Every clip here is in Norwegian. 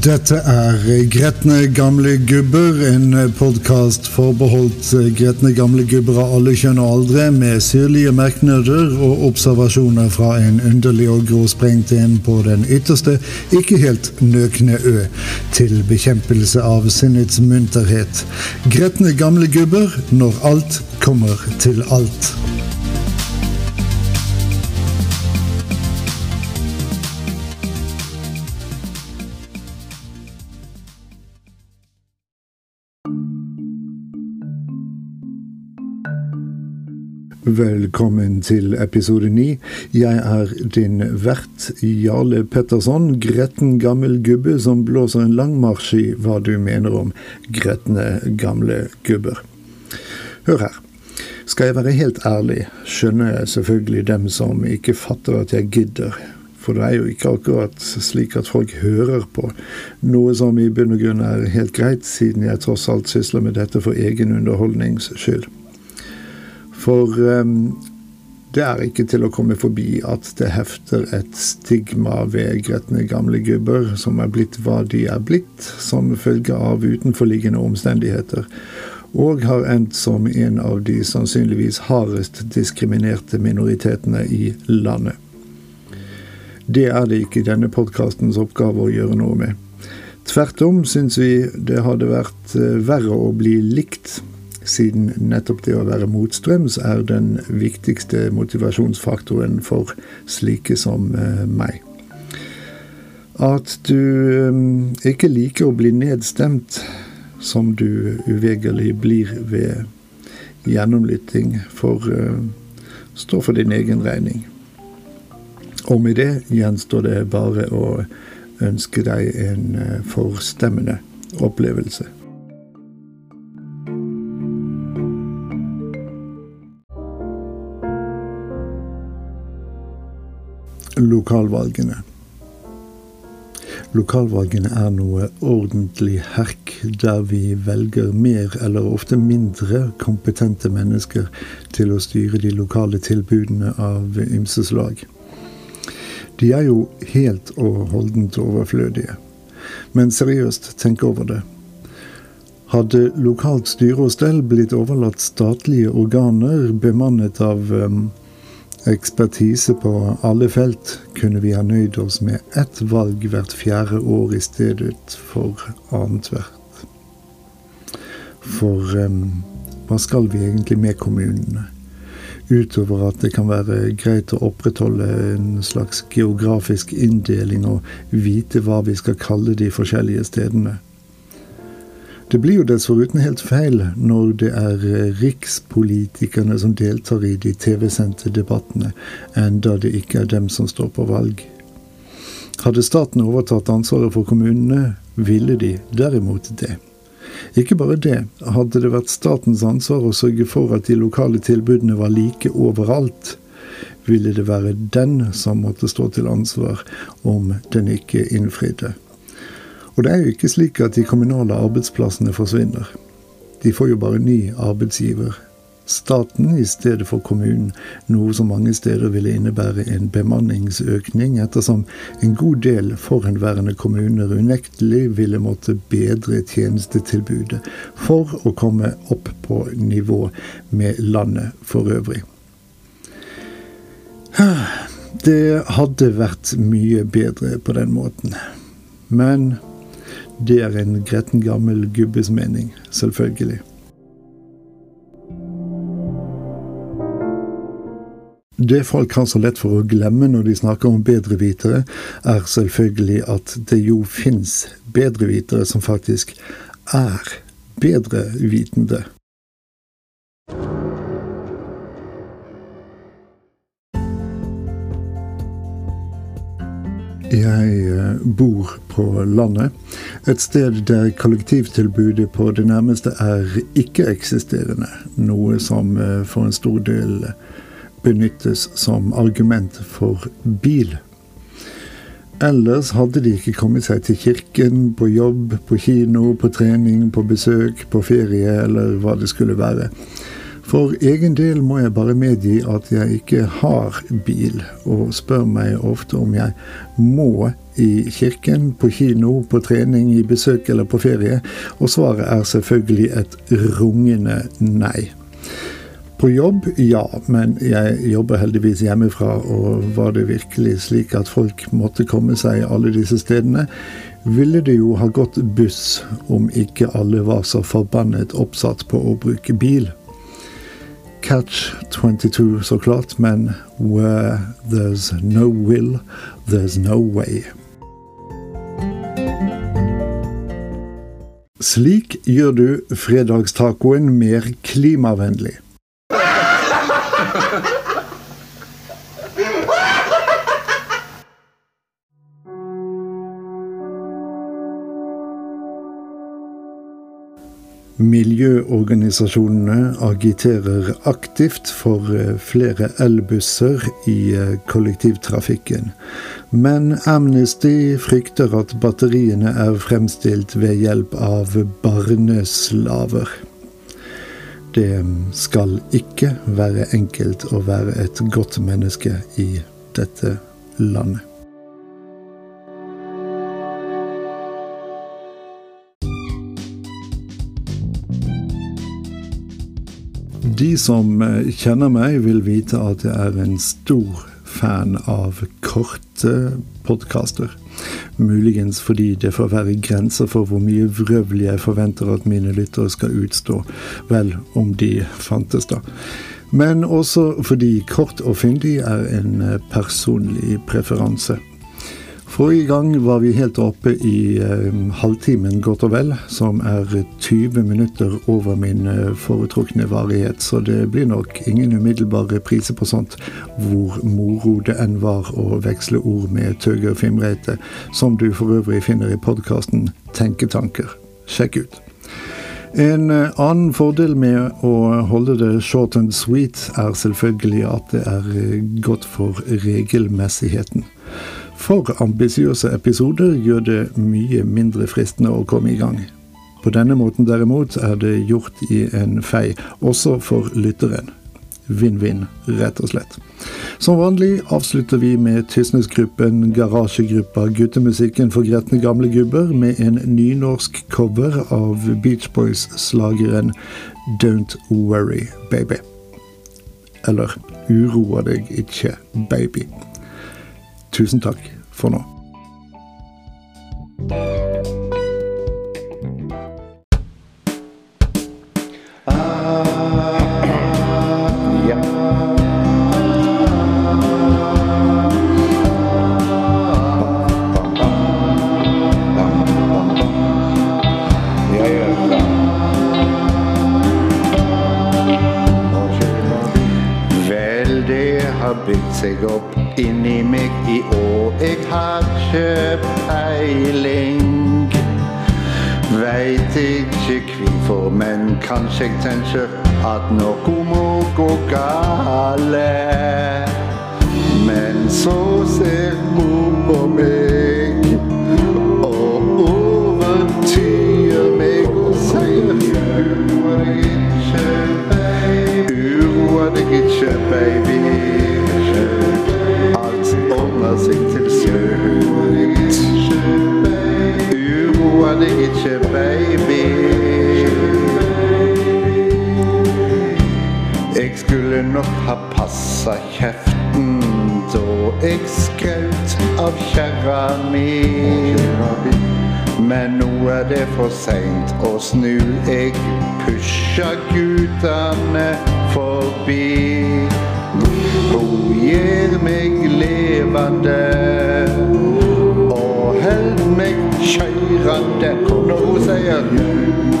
Dette er Gretne gamle gubber, en podkast forbeholdt gretne gamle gubber av alle kjønn og aldre, med syrlige merknader og observasjoner fra en underlig og gråsprengt en på den ytterste, ikke helt nøkne ø, til bekjempelse av sinnets munterhet. Gretne gamle gubber når alt kommer til alt. Velkommen til episode ni. Jeg er din vert Jarle Petterson, gretten gammel gubbe som blåser en lang marsj i hva du mener om gretne gamle gubber. Hør her. Skal jeg være helt ærlig, skjønner jeg selvfølgelig dem som ikke fatter at jeg gidder. For det er jo ikke akkurat slik at folk hører på, noe som i bunn og grunn er helt greit, siden jeg tross alt sysler med dette for egen underholdnings skyld. For um, det er ikke til å komme forbi at det hefter et stigma ved gretne gamle gubber som er blitt hva de er blitt, som følge av utenforliggende omstendigheter, og har endt som en av de sannsynligvis hardest diskriminerte minoritetene i landet. Det er det ikke denne podkastens oppgave å gjøre noe med. Tvert om syns vi det hadde vært eh, verre å bli likt siden nettopp det å være motstrøms er den viktigste motivasjonsfaktoren for slike som eh, meg. At du eh, ikke liker å bli nedstemt, som du uvegerlig blir ved gjennomlytting, for står stå for din egen regning. Og med det gjenstår det bare å ønske deg en forstemmende opplevelse. Lokalvalgene. Lokalvalgene er noe ordentlig herk, der vi velger mer eller ofte mindre kompetente mennesker til å styre de lokale tilbudene av ymse slag. De er jo helt og holdent overflødige. Men seriøst, tenk over det. Hadde lokalt styre og stell blitt overlatt statlige organer bemannet av um, ekspertise på alle felt, kunne vi ha nøyd oss med ett valg hvert fjerde år i stedet for annethvert. For um, hva skal vi egentlig med kommunene? Utover at det kan være greit å opprettholde en slags geografisk inndeling og vite hva vi skal kalle de forskjellige stedene. Det blir jo dessuten helt feil når det er eh, rikspolitikerne som deltar i de TV-sendte debattene, enda det ikke er dem som står på valg. Hadde staten overtatt ansvaret for kommunene, ville de derimot det. Ikke bare det, hadde det vært statens ansvar å sørge for at de lokale tilbudene var like overalt, ville det være den som måtte stå til ansvar om den ikke innfridde. Og det er jo ikke slik at de kommunale arbeidsplassene forsvinner. De får jo bare ny arbeidsgiver. Staten i stedet for kommunen, noe som mange steder ville innebære en bemanningsøkning, ettersom en god del forhenværende kommuner unektelig ville måtte bedre tjenestetilbudet for å komme opp på nivå med landet for øvrig. Det hadde vært mye bedre på den måten. Men det er en gretten gammel gubbes mening, selvfølgelig. Det folk har så lett for å glemme når de snakker om bedrevitere, er selvfølgelig at det jo fins bedrevitere som faktisk er bedrevitende. Jeg eh, bor på landet, et sted der kollektivtilbudet på det nærmeste er ikke-eksisterende, noe som eh, for en stor del benyttes som argument for bil. Ellers hadde de ikke kommet seg til kirken, på jobb, på kino, på trening, på besøk, på ferie eller hva det skulle være. For egen del må jeg bare medgi at jeg ikke har bil, og spør meg ofte om jeg må i kirken, på kino, på trening, i besøk eller på ferie, og svaret er selvfølgelig et rungende nei. På jobb, ja, men jeg jobber heldigvis hjemmefra, og var det virkelig slik at folk måtte komme seg alle disse stedene, ville det jo ha gått buss om ikke alle var så forbannet oppsatt på å bruke bil. Catch 22, så klart, men where there's no will, there's no way. Slik gjør du fredagstacoen mer klimavennlig. Miljøorganisasjonene agiterer aktivt for eh, flere elbusser i eh, kollektivtrafikken. Men Amnesty frykter at batteriene er fremstilt ved hjelp av barneslaver. Det skal ikke være enkelt å være et godt menneske i dette landet. De som eh, kjenner meg, vil vite at jeg er en stor fan av korte podkaster. Muligens fordi det får være grenser for hvor mye vrøvl jeg forventer at mine lyttere skal utstå. Vel, om de fantes, da. Men også fordi kort og fyndig er en eh, personlig preferanse. Forrige gang var vi helt oppe i eh, halvtimen, godt og vel, som er 20 minutter over min eh, foretrukne varighet, så det blir nok ingen umiddelbar reprise på sånt, hvor moro det enn var å veksle ord med Tøge Fimreite, som du for øvrig finner i podkasten Tenketanker. Sjekk ut. En eh, annen fordel med å holde det short and sweet, er selvfølgelig at det er eh, godt for regelmessigheten. For ambisiøse episoder gjør det mye mindre fristende å komme i gang. På denne måten derimot er det gjort i en fei, også for lytteren. Vinn-vinn, rett og slett. Som vanlig avslutter vi med Tysnesgruppen, Garasjegruppa Guttemusikken for gretne gamle gubber med en nynorsk cover av Beach Boys-slageren Don't Worry Baby. Eller Uroa deg ikke, baby. Tusen takk for nå. Vel, det bygd seg opp inni meg i år. Jeg har ikke peiling. Veit ikke hvorfor, men kanskje jeg tenker at noe må gå gale. Men så ser mor på meg passa kjeften da jeg skraut av kjerra mi. Men nå er det for seint å snu. Jeg pusha gutane forbi. Hun gir meg levende og held meg kjørende når hun sier Uroa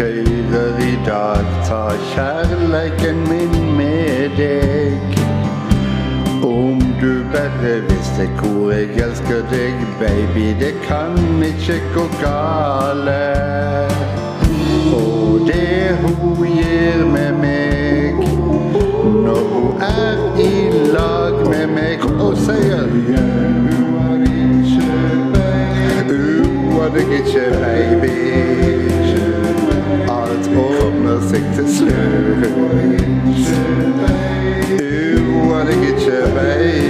kjører i dag, ta kjærleiken min med deg. Om du bare visste hvor jeg elsker deg, baby, det kan ikke gå gale. Og det hun gir med meg når hun er i lag med meg og sier Uadig ikke, baby. Alt ordner seg til slutt. Uadig ikke, baby.